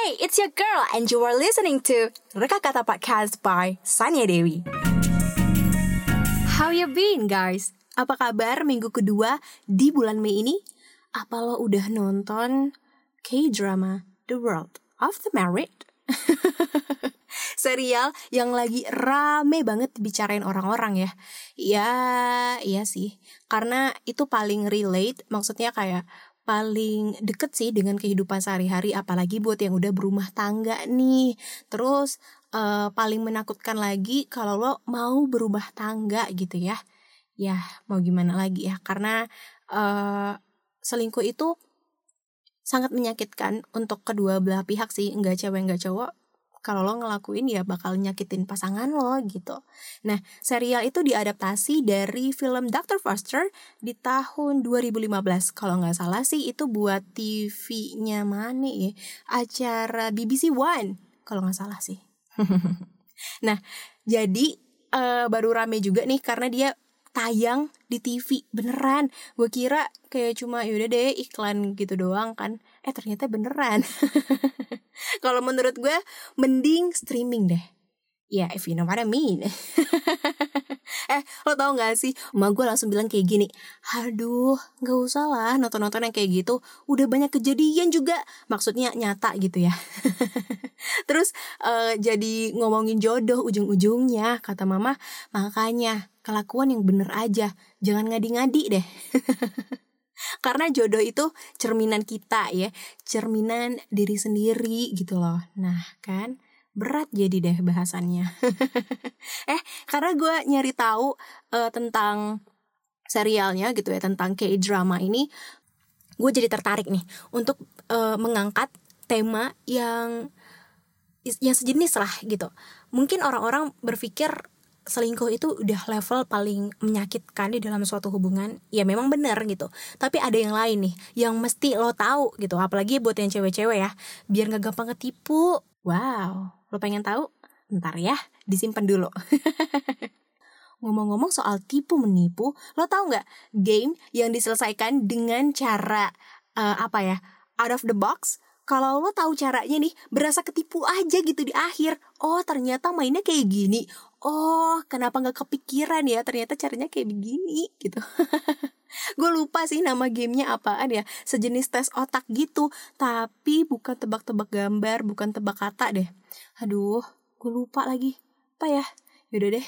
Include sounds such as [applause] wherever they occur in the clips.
Hey, it's your girl and you are listening to Reka Kata Podcast by Sanya Dewi. How you been guys? Apa kabar minggu kedua di bulan Mei ini? Apa lo udah nonton K-drama The World of the Married? [laughs] Serial yang lagi rame banget dibicarain orang-orang ya. Ya, iya sih. Karena itu paling relate, maksudnya kayak paling deket sih dengan kehidupan sehari-hari apalagi buat yang udah berumah tangga nih. Terus uh, paling menakutkan lagi kalau lo mau berumah tangga gitu ya. Ya mau gimana lagi ya? Karena uh, selingkuh itu sangat menyakitkan untuk kedua belah pihak sih nggak cewek nggak cowok kalau lo ngelakuin ya bakal nyakitin pasangan lo gitu. Nah, serial itu diadaptasi dari film Dr. Foster di tahun 2015. Kalau nggak salah sih itu buat TV-nya mana ya? Acara BBC One. Kalau nggak salah sih. [laughs] nah, jadi uh, baru rame juga nih karena dia tayang di TV beneran gue kira kayak cuma yaudah deh iklan gitu doang kan eh ternyata beneran. [laughs] Kalau menurut gue mending streaming deh. Ya yeah, if you know what I mean. [laughs] Eh lo tau gak sih? Emak gue langsung bilang kayak gini aduh gak usah lah nonton-nonton yang kayak gitu. Udah banyak kejadian juga. Maksudnya nyata gitu ya. [laughs] Terus uh, jadi ngomongin jodoh ujung-ujungnya kata mama makanya kelakuan yang bener aja jangan ngadi-ngadi deh karena jodoh itu cerminan kita ya cerminan diri sendiri gitu loh. Nah kan? Berat jadi deh bahasannya. [laughs] Eh karena gue nyari tahu uh, tentang serialnya gitu ya tentang K-drama ini gue jadi tertarik nih untuk uh, mengangkat tema yang yang sejenis lah gitu. Mungkin orang-orang berpikir selingkuh itu udah level paling menyakitkan di dalam suatu hubungan ya memang benar gitu. Tapi ada yang lain nih yang mesti lo tahu gitu apalagi buat yang cewek-cewek ya biar nggak gampang ketipu. Wow lo pengen tahu? Ntar ya disimpan dulu. [laughs] Ngomong-ngomong soal tipu menipu lo tau nggak game yang diselesaikan dengan cara uh, apa ya out of the box kalau lo tahu caranya nih berasa ketipu aja gitu di akhir. Oh ternyata mainnya kayak gini. Oh kenapa nggak kepikiran ya? Ternyata caranya kayak begini gitu. [laughs] Gue lupa sih nama gamenya apaan ya. Sejenis tes otak gitu. Tapi bukan tebak-tebak gambar bukan tebak kata deh. Aduh gue lupa lagi. Apa ya Yaudah deh.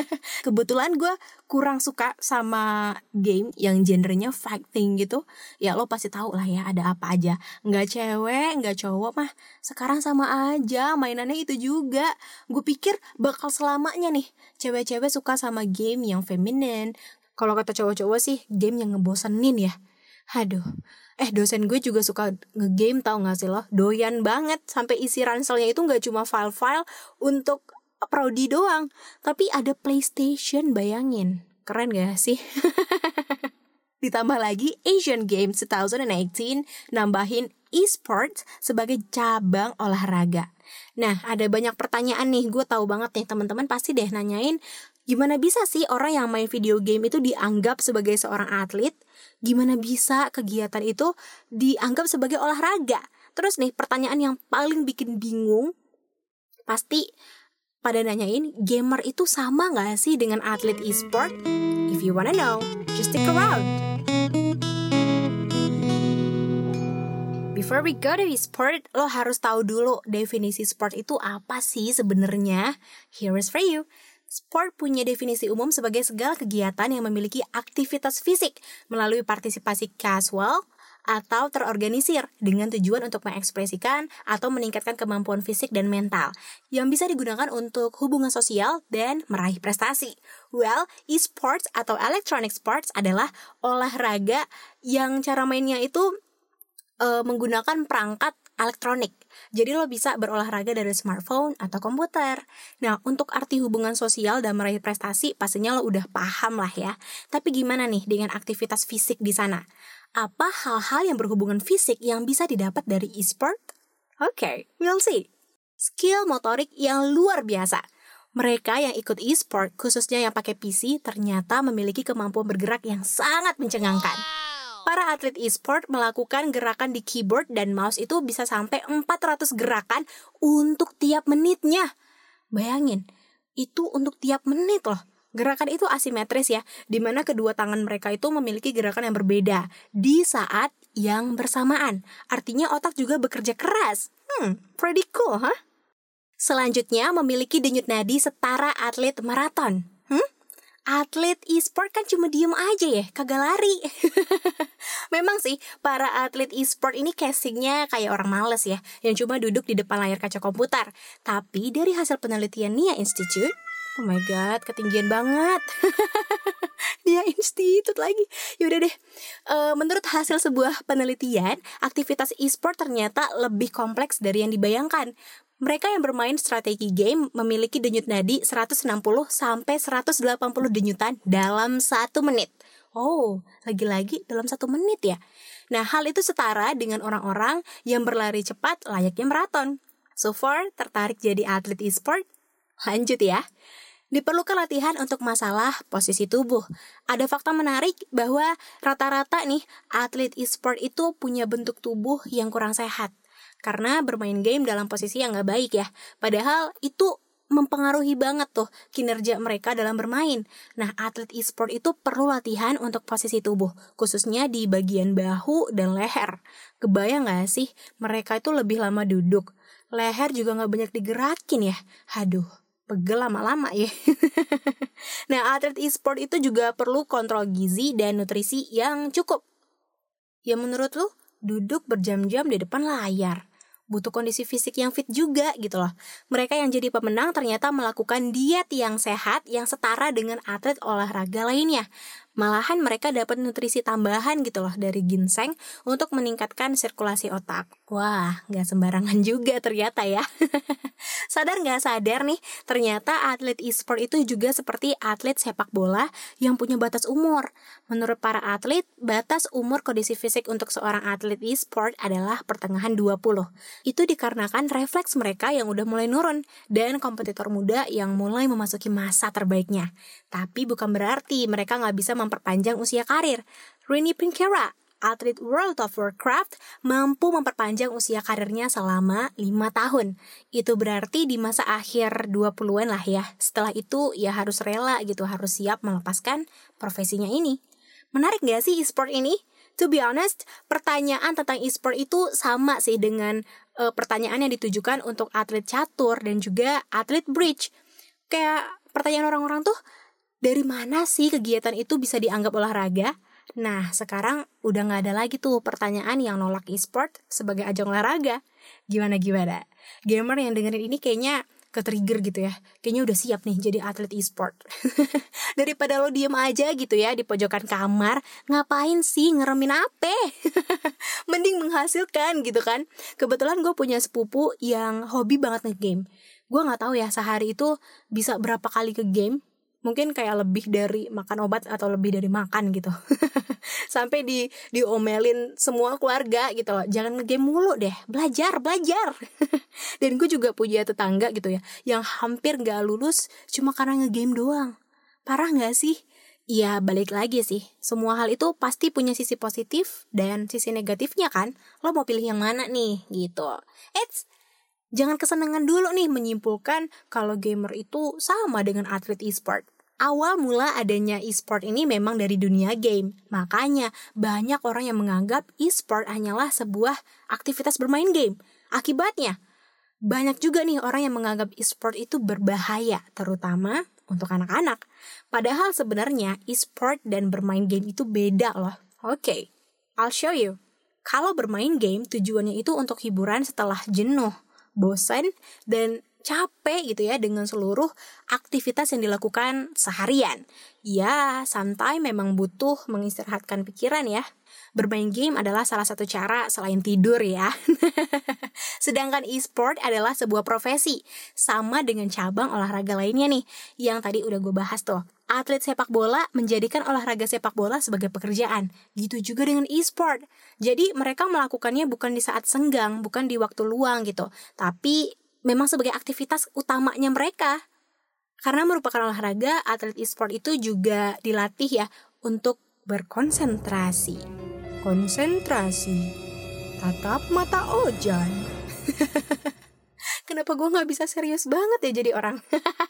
[laughs] Kebetulan gue kurang suka sama game yang genrenya fighting gitu. Ya lo pasti tahu lah ya ada apa aja. Nggak cewek, nggak cowok mah Sekarang sama aja mainannya itu juga. Gue pikir bakal selamanya nih Cewek-cewek suka sama game yang feminin. Kalau kata cowok-cowok sih game yang ngebosenin ya. Aduh. Eh dosen gue juga suka ngegame tau gak sih lo? Doyan banget Sampai isi ranselnya itu gak cuma file-file Untuk Prodi doang, tapi ada PlayStation bayangin. Keren gak sih? [laughs] Ditambah lagi Asian Games 2018 nambahin e-sports sebagai cabang olahraga. Nah, ada banyak pertanyaan nih, gue tahu banget nih teman-teman pasti deh nanyain gimana bisa sih orang yang main video game itu dianggap sebagai seorang atlet? Gimana bisa kegiatan itu dianggap sebagai olahraga? Terus nih, pertanyaan yang paling bikin bingung pasti pada nanyain gamer itu sama gak sih dengan atlet e-sport? If you wanna know, just stick around. Before we go to e-sport, lo harus tahu dulu definisi sport itu apa sih sebenarnya. Here is for you. Sport punya definisi umum sebagai segala kegiatan yang memiliki aktivitas fisik melalui partisipasi casual, atau terorganisir dengan tujuan untuk mengekspresikan atau meningkatkan kemampuan fisik dan mental yang bisa digunakan untuk hubungan sosial dan meraih prestasi. Well, e-sports atau electronic sports adalah olahraga yang cara mainnya itu uh, menggunakan perangkat elektronik. Jadi lo bisa berolahraga dari smartphone atau komputer. Nah, untuk arti hubungan sosial dan meraih prestasi pastinya lo udah paham lah ya. Tapi gimana nih dengan aktivitas fisik di sana? apa hal-hal yang berhubungan fisik yang bisa didapat dari e-sport? Oke, okay, we'll see. Skill motorik yang luar biasa. Mereka yang ikut e-sport, khususnya yang pakai PC, ternyata memiliki kemampuan bergerak yang sangat mencengangkan. Para atlet e-sport melakukan gerakan di keyboard dan mouse itu bisa sampai 400 gerakan untuk tiap menitnya. Bayangin, itu untuk tiap menit loh. Gerakan itu asimetris ya, di mana kedua tangan mereka itu memiliki gerakan yang berbeda di saat yang bersamaan. Artinya otak juga bekerja keras. Hmm, pretty cool, huh? Selanjutnya memiliki denyut nadi setara atlet maraton. Atlet e-sport kan cuma diem aja ya, kagak lari. [laughs] Memang sih, para atlet e-sport ini casingnya kayak orang males ya, yang cuma duduk di depan layar kaca komputer. Tapi dari hasil penelitian Nia Institute, Oh my god, ketinggian banget. [laughs] Dia institut lagi. Yaudah deh. Uh, menurut hasil sebuah penelitian, aktivitas e-sport ternyata lebih kompleks dari yang dibayangkan. Mereka yang bermain strategi game memiliki denyut nadi 160 sampai 180 denyutan dalam satu menit. Oh, lagi-lagi dalam satu menit ya. Nah, hal itu setara dengan orang-orang yang berlari cepat layaknya maraton. So far, tertarik jadi atlet e-sport? Lanjut ya. Diperlukan latihan untuk masalah posisi tubuh. Ada fakta menarik bahwa rata-rata nih atlet e-sport itu punya bentuk tubuh yang kurang sehat. Karena bermain game dalam posisi yang gak baik ya. Padahal itu mempengaruhi banget tuh kinerja mereka dalam bermain. Nah, atlet e-sport itu perlu latihan untuk posisi tubuh, khususnya di bagian bahu dan leher. Kebayang gak sih, mereka itu lebih lama duduk. Leher juga gak banyak digerakin ya. Haduh, pegel lama-lama ya. [laughs] nah, atlet e-sport itu juga perlu kontrol gizi dan nutrisi yang cukup. Ya menurut lu, duduk berjam-jam di depan layar. Butuh kondisi fisik yang fit juga gitu loh. Mereka yang jadi pemenang ternyata melakukan diet yang sehat yang setara dengan atlet olahraga lainnya. Malahan mereka dapat nutrisi tambahan gitu loh dari ginseng untuk meningkatkan sirkulasi otak. Wah, nggak sembarangan [laughs] juga ternyata ya. [laughs] sadar nggak sadar nih, ternyata atlet e-sport itu juga seperti atlet sepak bola yang punya batas umur. Menurut para atlet, batas umur kondisi fisik untuk seorang atlet e-sport adalah pertengahan 20. Itu dikarenakan refleks mereka yang udah mulai nurun dan kompetitor muda yang mulai memasuki masa terbaiknya. Tapi bukan berarti mereka nggak bisa memperpanjang usia karir. Rini Pinkera, atlet World of Warcraft, mampu memperpanjang usia karirnya selama 5 tahun. Itu berarti di masa akhir 20-an lah ya. Setelah itu ya harus rela gitu, harus siap melepaskan profesinya ini. Menarik gak sih e-sport ini? To be honest, pertanyaan tentang e-sport itu sama sih dengan uh, pertanyaan yang ditujukan untuk atlet catur dan juga atlet bridge. Kayak pertanyaan orang-orang tuh, dari mana sih kegiatan itu bisa dianggap olahraga? Nah, sekarang udah gak ada lagi tuh pertanyaan yang nolak e-sport sebagai ajang olahraga. Gimana-gimana? Gamer yang dengerin ini kayaknya ke-trigger gitu ya. Kayaknya udah siap nih jadi atlet e-sport. [laughs] Daripada lo diem aja gitu ya di pojokan kamar, ngapain sih ngeremin apa? [laughs] Mending menghasilkan gitu kan. Kebetulan gue punya sepupu yang hobi banget nge-game. Gue gak tahu ya sehari itu bisa berapa kali ke game mungkin kayak lebih dari makan obat atau lebih dari makan gitu. [laughs] Sampai di diomelin semua keluarga gitu loh. Jangan ngegame mulu deh. Belajar belajar. [laughs] Dan gue juga punya tetangga gitu ya yang hampir nggak lulus cuma karena ngegame doang. Parah nggak sih? Iya balik lagi sih. Semua hal itu pasti punya sisi positif Dan sisi negatifnya kan? Lo mau pilih yang mana nih? Gitu. Eits Jangan kesenangan dulu nih menyimpulkan kalau gamer itu sama dengan atlet e-sport. Awal mula adanya e-sport ini memang dari dunia game. Makanya banyak orang yang menganggap e-sport hanyalah sebuah aktivitas bermain game. Akibatnya, banyak juga nih orang yang menganggap e-sport itu berbahaya, terutama untuk anak-anak. Padahal sebenarnya e-sport dan bermain game itu beda loh. Oke, okay, I'll show you. Kalau bermain game tujuannya itu untuk hiburan setelah jenuh bosan dan capek gitu ya dengan seluruh aktivitas yang dilakukan seharian. Ya, santai memang butuh mengistirahatkan pikiran ya. Bermain game adalah salah satu cara selain tidur ya. [laughs] Sedangkan e-sport adalah sebuah profesi, sama dengan cabang olahraga lainnya nih, yang tadi udah gue bahas tuh. Atlet sepak bola menjadikan olahraga sepak bola sebagai pekerjaan. Gitu juga dengan e-sport. Jadi mereka melakukannya bukan di saat senggang, bukan di waktu luang gitu, tapi memang sebagai aktivitas utamanya mereka. Karena merupakan olahraga, atlet e-sport itu juga dilatih ya untuk berkonsentrasi. Konsentrasi, tatap mata Ojan. [laughs] Kenapa gue nggak bisa serius banget ya jadi orang?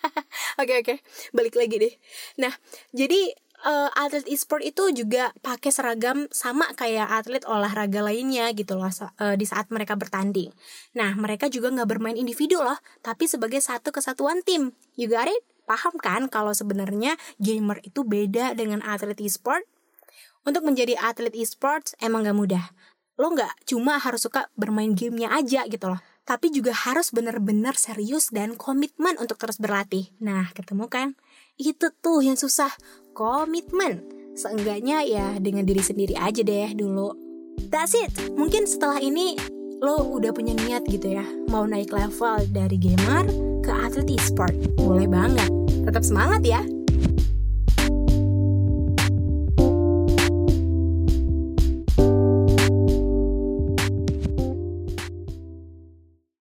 [laughs] Oke oke, balik lagi deh. Nah, jadi uh, atlet e-sport itu juga pakai seragam sama kayak atlet olahraga lainnya gitu loh uh, di saat mereka bertanding. Nah, mereka juga nggak bermain individu loh, tapi sebagai satu kesatuan tim. You got it? Paham kan kalau sebenarnya gamer itu beda dengan atlet e-sport? Untuk menjadi atlet e-sports emang gak mudah. Lo nggak cuma harus suka bermain gamenya aja gitu loh tapi juga harus benar-benar serius dan komitmen untuk terus berlatih. Nah, ketemu kan? Itu tuh yang susah, komitmen. Seenggaknya ya dengan diri sendiri aja deh dulu. That's it. Mungkin setelah ini lo udah punya niat gitu ya, mau naik level dari gamer ke atlet e-sport. Boleh banget. Tetap semangat ya.